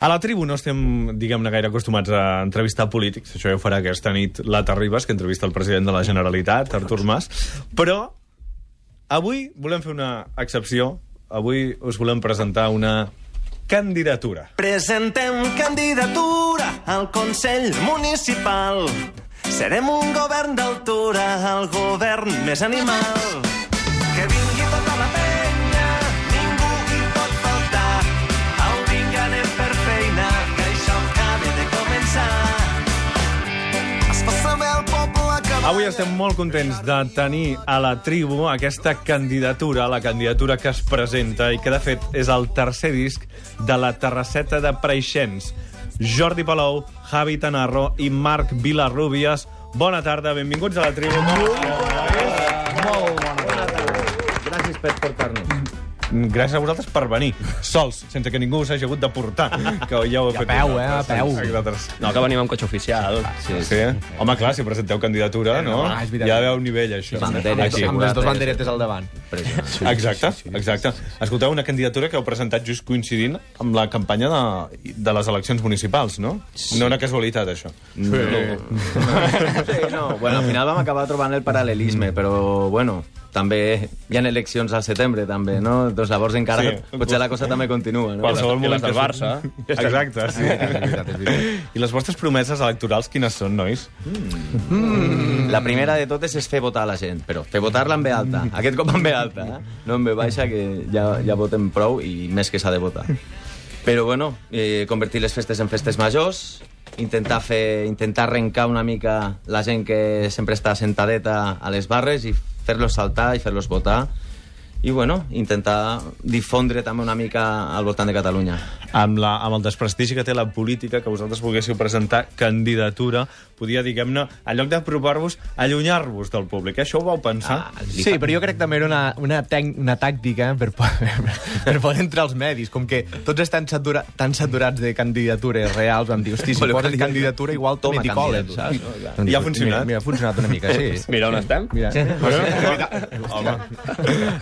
A la tribu no estem, diguem-ne, gaire acostumats a entrevistar polítics. Això ja ho farà aquesta nit la Terribas, que entrevista el president de la Generalitat, Artur Mas. Però avui volem fer una excepció. Avui us volem presentar una candidatura. Presentem candidatura al Consell Municipal. Serem un govern d'altura, el govern més animal. Que... Estem molt contents de tenir a la tribu aquesta candidatura, la candidatura que es presenta i que, de fet, és el tercer disc de la Terrasseta de Preixens. Jordi Palou, Javi Tanarro i Marc Vilarrubias. Bona tarda, benvinguts a la tribu. Molt bona tarda. Gràcies per portar-nos. Gràcies a vosaltres per venir, sols, sense que ningú us hagi hagut de portar, que ja ho heu I a fet peu, eh, a peu. Vosaltres. No, que venim amb cotxe oficial. Sí, Sí? Home, clar, si presenteu candidatura, no? Ah, és veritat. Hi ha d'haver un nivell, això. Banderes, Aquí. amb les dues banderetes al davant. Exacte, exacte. Escolteu, una candidatura que heu presentat just coincidint amb la campanya de, de les eleccions municipals, no? No era casualitat, això. Sí, no. Bueno, al final vam acabar trobant el paral·lelisme, però, bueno, també hi ha eleccions al setembre, també, no? Doncs llavors encara Sí. potser la cosa també continua, no? Qualsevol I les moment del Barça. Exacte, sí. Veritat. I les vostres promeses electorals quines són, nois? La primera de totes és fer votar a la gent, però fer votar-la en B alta. Aquest cop en B alta, eh? no en B baixa, que ja, ja votem prou i més que s'ha de votar. Però, bueno, eh, convertir les festes en festes majors, intentar fer, intentar arrencar una mica la gent que sempre està sentadeta a les barres i fer-los saltar i fer-los votar. I, bueno, intentar difondre també una mica al voltant de Catalunya. Amb, la, amb el desprestigi que té la política, que vosaltres volguéssiu presentar candidatura, podia, diguem-ne, en lloc d'apropar-vos, allunyar-vos del públic. Això ho vau pensar? Ah, Sí, però jo crec també era una, una, tec, una tàctica per, po- per poder entrar als medis. Com que tots estan satura, tan saturats de candidatures reals, vam dir, hosti, si Voleu poses candidatura? igual Toma candidatura. saps? No, clar. Doncs I ha funcionat? Mira, mira, ha funcionat una mica, sí. Mira on estem. Mira. Home,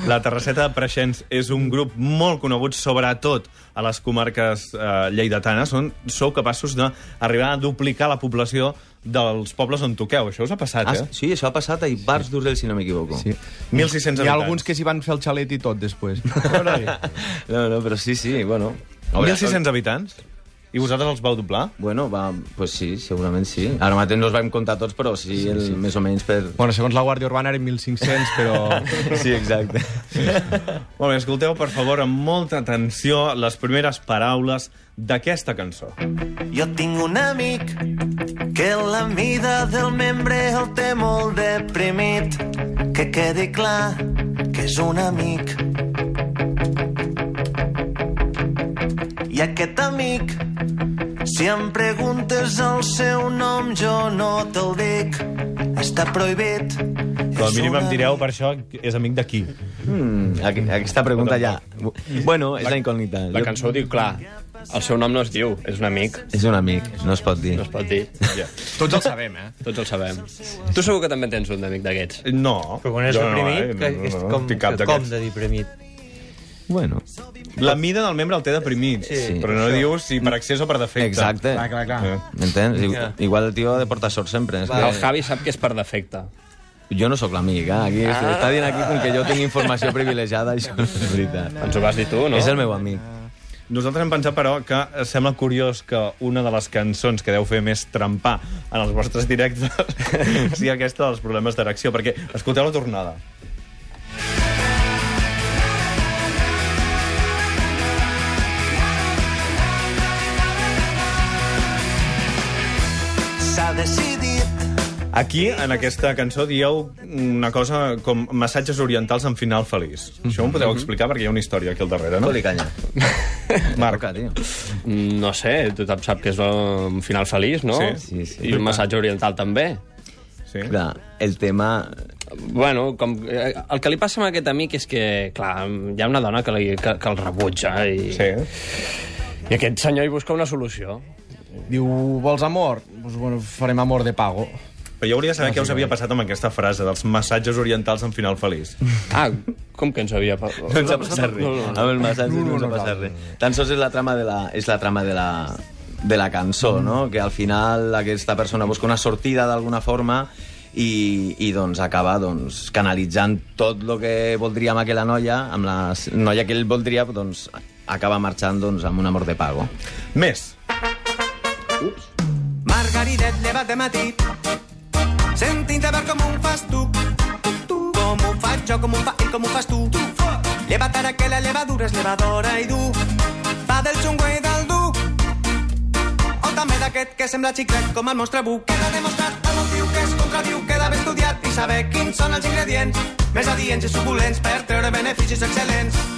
la Terrasseta de Preixens és un grup molt conegut, sobretot a les comarques eh, lleidatanes, on sou capaços d'arribar a duplicar la població dels pobles on toqueu. Això us ha passat, Ah, eh? sí, això ha passat a Ibars d'Urgell, si no m'equivoco. Sí. 1.600 Hi habitants. ha alguns que s'hi van fer el xalet i tot, després. No, no, però sí, sí, bueno. 1.600 habitants? I vosaltres els vau doblar? Bueno, va, pues sí, segurament sí. Ara mateix no els vam comptar tots, però sí, el, més o menys per... bueno, segons la Guàrdia Urbana eren 1.500, però... Sí, exacte. Molt bé, escolteu, per favor, amb molta atenció, les primeres paraules d'aquesta cançó. Jo tinc un amic que la mida del membre el té molt deprimit. Que quedi clar que és un amic. I aquest amic, si em preguntes el seu nom, jo no te'l dic. Està prohibit. Com a mínim em direu amic. per això és amic de qui. Mm, aqu- aquesta pregunta ja... Bueno, és la incògnita. La Jo- cançó ho diu clar. El seu nom no es diu, és un amic. És un amic, no es pot dir. No es pot dir. Ja. Tots el sabem, eh? Tots el sabem. Tu segur que també tens un d'amic d'aquests. No. Però quan és jo deprimit, no, que eh? és no, no, com, tinc cap com d'aquests. de deprimit. Bueno, La mida del membre el té deprimit, Sí. però no dius si per accés o per defecte. exacte. Clar, clar, clar. Eh. M'entens? Igual el tio ha de portar sort sempre. És El que... Javi sap que és per defecte. Jo no sóc l'amic, eh? Aquí, ah. Està dient aquí com que jo tinc informació privilegiada, això no és veritat. Ens ho vas dir tu, no? És el meu amic. Nosaltres hem pensat, però, que sembla curiós que una de les cançons que deu fer més trempar en els vostres directes sigui aquesta dels problemes d'erecció, perquè escolteu la tornada. Aquí, en aquesta cançó, dieu una cosa com massatges orientals en final feliç. Això m'ho podeu explicar, perquè hi ha una història aquí al darrere, no? Foli canya. Marc. Mm, No sé, tothom sap que és un final feliç, no? Sí. Sí, sí. I un massatge oriental també. sí? Clar, el tema... Bueno, com, eh, el que li passa amb aquest amic és que, clar, hi ha una dona que, li, que, que el rebutja i, Sí. i aquest senyor hi busca una solució. Diu, vols amor? Pues, bueno, farem amor de pago. Però jo volia saber què us havia passat amb aquesta frase dels massatges orientals en final feliç. Ah, com que ens havia... pa- No ens ha passat res. No, no, no. Amb el massatge no, ens ha passat res. Tan sols és la trama de la, és la, trama de la, de la cançó, no? Que al final aquesta persona busca una sortida d'alguna forma i, i doncs acaba doncs, canalitzant tot el que voldria amb aquella noia, amb la noia que ell voldria, doncs acaba marxant doncs, amb un amor de pago. Més. Margaridet llevat de matí sentint a veure com ho fas tu. Com ho faig jo, com ho fa ell, com ho fas tu. Lleva't ara que la levadura és levadora i du fa del xungo i del dur. També d'aquest que sembla xiclet com el monstre buc queda demostrat el motiu que es contradiu queda ben estudiat i saber quins són els ingredients més adients i suculents per treure beneficis excel·lents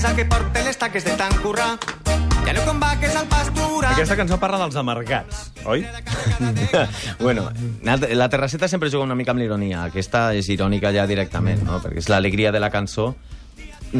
Ataques al que porta les taques de tant currar. Ja no com vaques al pasturar. Aquesta cançó parla dels amargats, oi? bueno, la terrasseta sempre juga una mica amb l'ironia. Aquesta és irònica ja directament, no? perquè és l'alegria de la cançó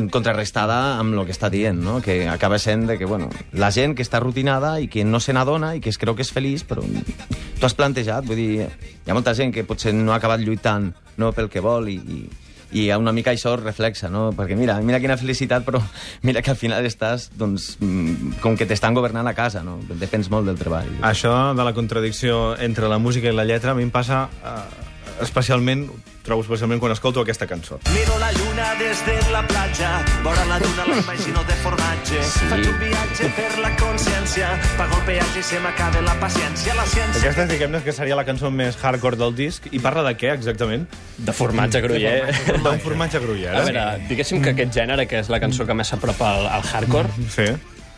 contrarrestada amb el que està dient, no? que acaba sent de que, bueno, la gent que està rutinada i que no se n'adona i que es creu que és feliç, però tu has plantejat, vull dir, hi ha molta gent que potser no ha acabat lluitant no, pel que vol i, i, i una mica això es reflexa, no? Perquè mira, mira quina felicitat, però mira que al final estàs, doncs, mm, com que t'estan governant a casa, no? Depens molt del treball. Això de la contradicció entre la música i la lletra a mi em passa eh, especialment, trobo especialment quan escolto aquesta cançó. Miro la lluna des de la platja, vora la lluna l'imagino de formatge. Sí. Faig un viatge per la consciència, pago el peatge i se m'acaba la paciència. La ciència... Aquesta, diguem-ne, que seria la cançó més hardcore del disc. I parla de què, exactament? De formatge gruyer. D'un formatge gruyère. A veure, diguéssim que aquest gènere, que és la cançó que més s'apropa al, al hardcore, Sí.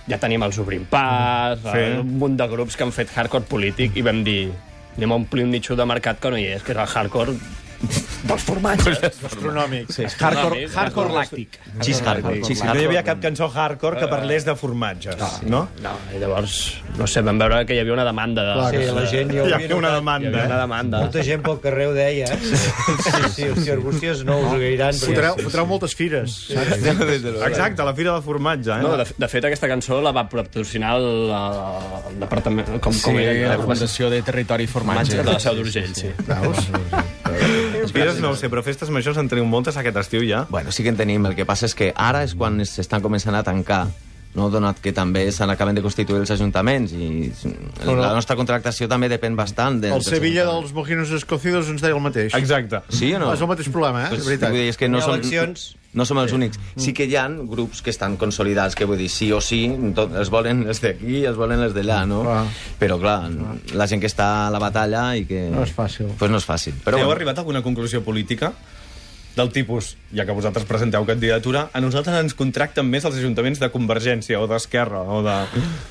ja tenim els Obrim Pas, Sí. un munt de grups que han fet hardcore polític i vam dir anem a omplir un nitxo de mercat que no hi és, que és el hardcore dels formatges. Astronòmic. Sí, hardcore, hardcore làctic. Xis hardcore, xis No hi havia cap cançó hardcore que parlés de formatges, no? No, i llavors, no sé, vam veure que hi havia una demanda de... Clar Sí, que la gent... Hi havia havia una notat- Hi demanda, havia una eh? demanda. Molta gent pel carrer ho deia. eh? Sí, sí, hosti, Arbúcies no us agrairan. Fotreu, fotreu moltes fires. saps? Exacte, la Fira del Formatge, eh? No, de, de fet, aquesta cançó la va patrocinar el, el departament... Com, Sí, com era, la Fundació de Territori i Formatge. de la Seu d'Urgell, sí. Veus? Fires no ho sé, però festes majors en teniu moltes aquest estiu ja. Bueno, sí que en tenim. El que passa és que ara és quan s'estan començant a tancar no? donat que també se n'acaben de constituir els ajuntaments i la nostra contractació també depèn bastant de, El Sevilla dels mojinos escocidos ens deia el mateix. Exacte. Sí o no? És el mateix problema, eh? Pues, de veritat. vull dir, és que no som, eleccions. No som els únics. Sí que hi ha grups que estan consolidats, que vull dir, sí o sí, tot, els volen els d'aquí, els volen els d'allà, no? Clar. Però, clar, la gent que està a la batalla i que... No és fàcil. Pues no és fàcil. Però Però heu bueno, arribat a alguna conclusió política? Del tipus, ja que vosaltres presenteu candidatura, a nosaltres ens contracten més els ajuntaments de Convergència o d'Esquerra o de...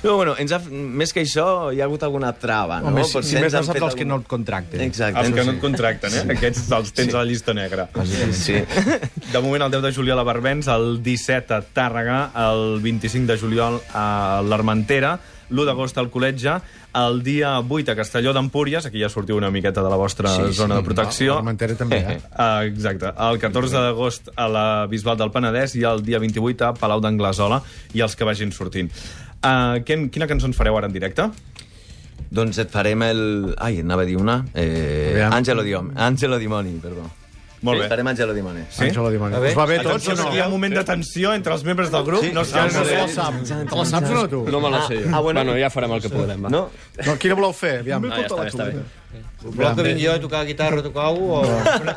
no, bueno, ens ha, més que això, hi ha hagut alguna trava, no? Home, si, Potser si més han fet els que algun- no et contracten. Exacte. Els que no et contracten, eh? Aquests els tens a la llista negra. Sí. De moment, el 10 de juliol a Barbens, el 17 a Tàrrega, el 25 de juliol a l'Armentera, l'1 d'agost al Col·letge, el dia 8 a Castelló d'Empúries, aquí ja sortiu una miqueta de la vostra Sí, sí. zona de protecció. L'Armentera també, eh? Uh, exacte. El 14 d'agost a la Bisbal del Penedès i el dia 28 a Palau d'Anglesola i els que vagin sortint. Uh, quin, quina cançó ens fareu ara en directe? Doncs et farem el... Ai, anava a dir una. Eh. Angelo, Diom... Angelo Dimoni, perdó. Molt Sí, bé. farem Angelo Dimoni. Sí? Àngela Dimoni. A veure, Us va bé tots o no? hi ha un moment de tensió entre els membres del grup. Sí. no sé, Ja no no sé. la sap. Te la saps o no, tu? No me la sé. Ah, ah, bueno. bueno, ja farem el que podrem. Va. No? No, quina voleu fer? Aviam. Ah, ja està bé, està bé. Voleu que vingui jo a tocar guitarra, tocar o...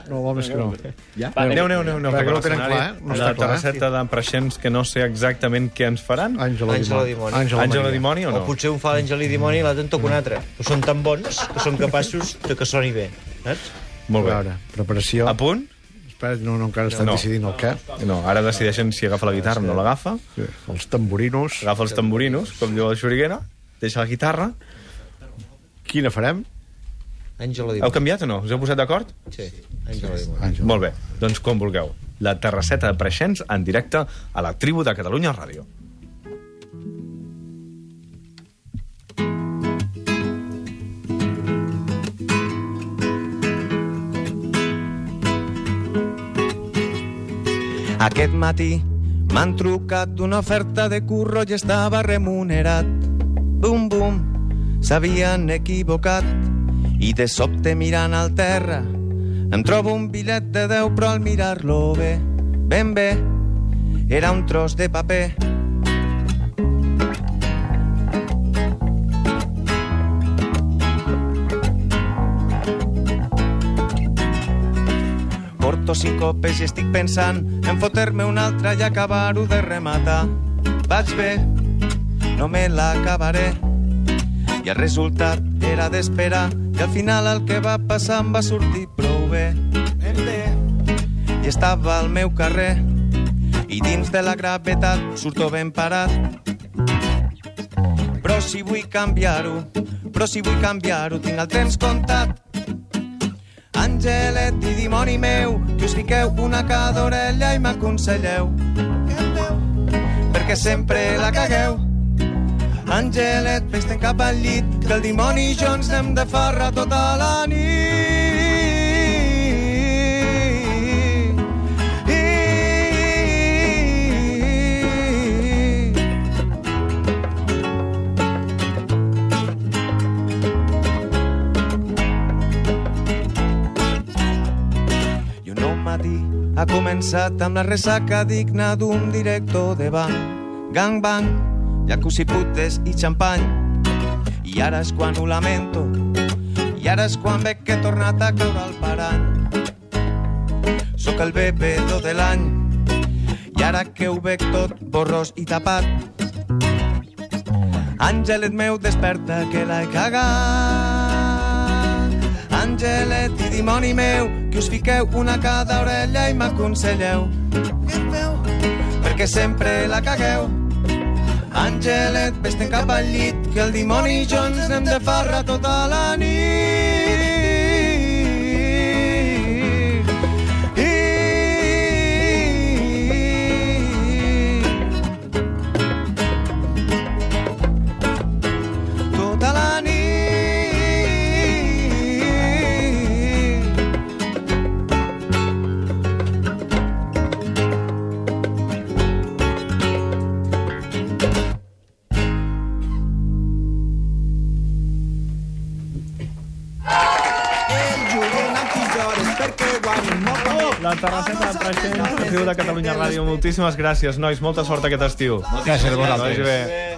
No, vol més que no. Va, Aneu, aneu, aneu. aneu Perquè no ho tenen clar, eh? No la està clar, terrasseta d'empreixents que no sé exactament què ens faran. Àngela Àngela Dimoni. Maria. Dimoni o O no? potser un fa l'Àngel i Dimoni i l'altre en toca un altre. Són tan bons que són capaços de que soni bé. Saps? Molt A bé. veure, preparació. A punt? Espera, no, no, encara estan No. decidint el què. No, ara decideixen si agafa la guitarra o no l'agafa. Sí. Els tamborinos. Agafa els tamborinos, com diu la xuriguera, deixa la guitarra. Quina farem? Àngela Heu Dimoni. canviat o no? Us heu posat d'acord? Sí, Àngela. Àngela. Molt bé, doncs com vulgueu. La terrasseta de Preixens en directe a la tribu de Catalunya Ràdio. Aquest matí m'han trucat d'una oferta de curro i estava remunerat. Bum, bum, s'havien equivocat. I de sobte mirant al terra em trobo un bitllet de 10 però al mirar-lo bé, ben bé, era un tros de paper. Porto cinc copes i estic pensant en fotre-me una altra i acabar-ho de rematar. Vaig bé, no me l'acabaré. I el resultat era d'esperar i al final el que va passar em va sortir prou bé. I estava al meu carrer i dins de la gravetat surto ben parat. Però si vull canviar-ho, però si vull canviar-ho, tinc el temps comptat. Angelet i dimoni meu, que us fiqueu una cada orella i m'aconselleu. Perquè sempre la cagueu. Angelet, vés-te'n cap al llit, que el dimoni i jo ens anem de farra tota la nit. Començat amb la ressaca digna d'un director de banc. Gangbang, jacuzzi putes i xampany. I ara és quan ho lamento, i ara és quan veig que he tornat a caure al parany. Sóc el bebedor de l'any, i ara que ho veig tot borrós i tapat. Àngelet meu, desperta, que l'he cagat. Àngelet i dimoni meu, que us fiqueu una cada orella i m'aconselleu. Què feu? Perquè sempre la cagueu. Àngelet, vés-te'n cap al llit, que el dimoni i jo ens anem de farra tota la nit. De Catalunya Ràdio. Moltíssimes gràcies, nois. Molta sort aquest estiu. Gràcies a vosaltres.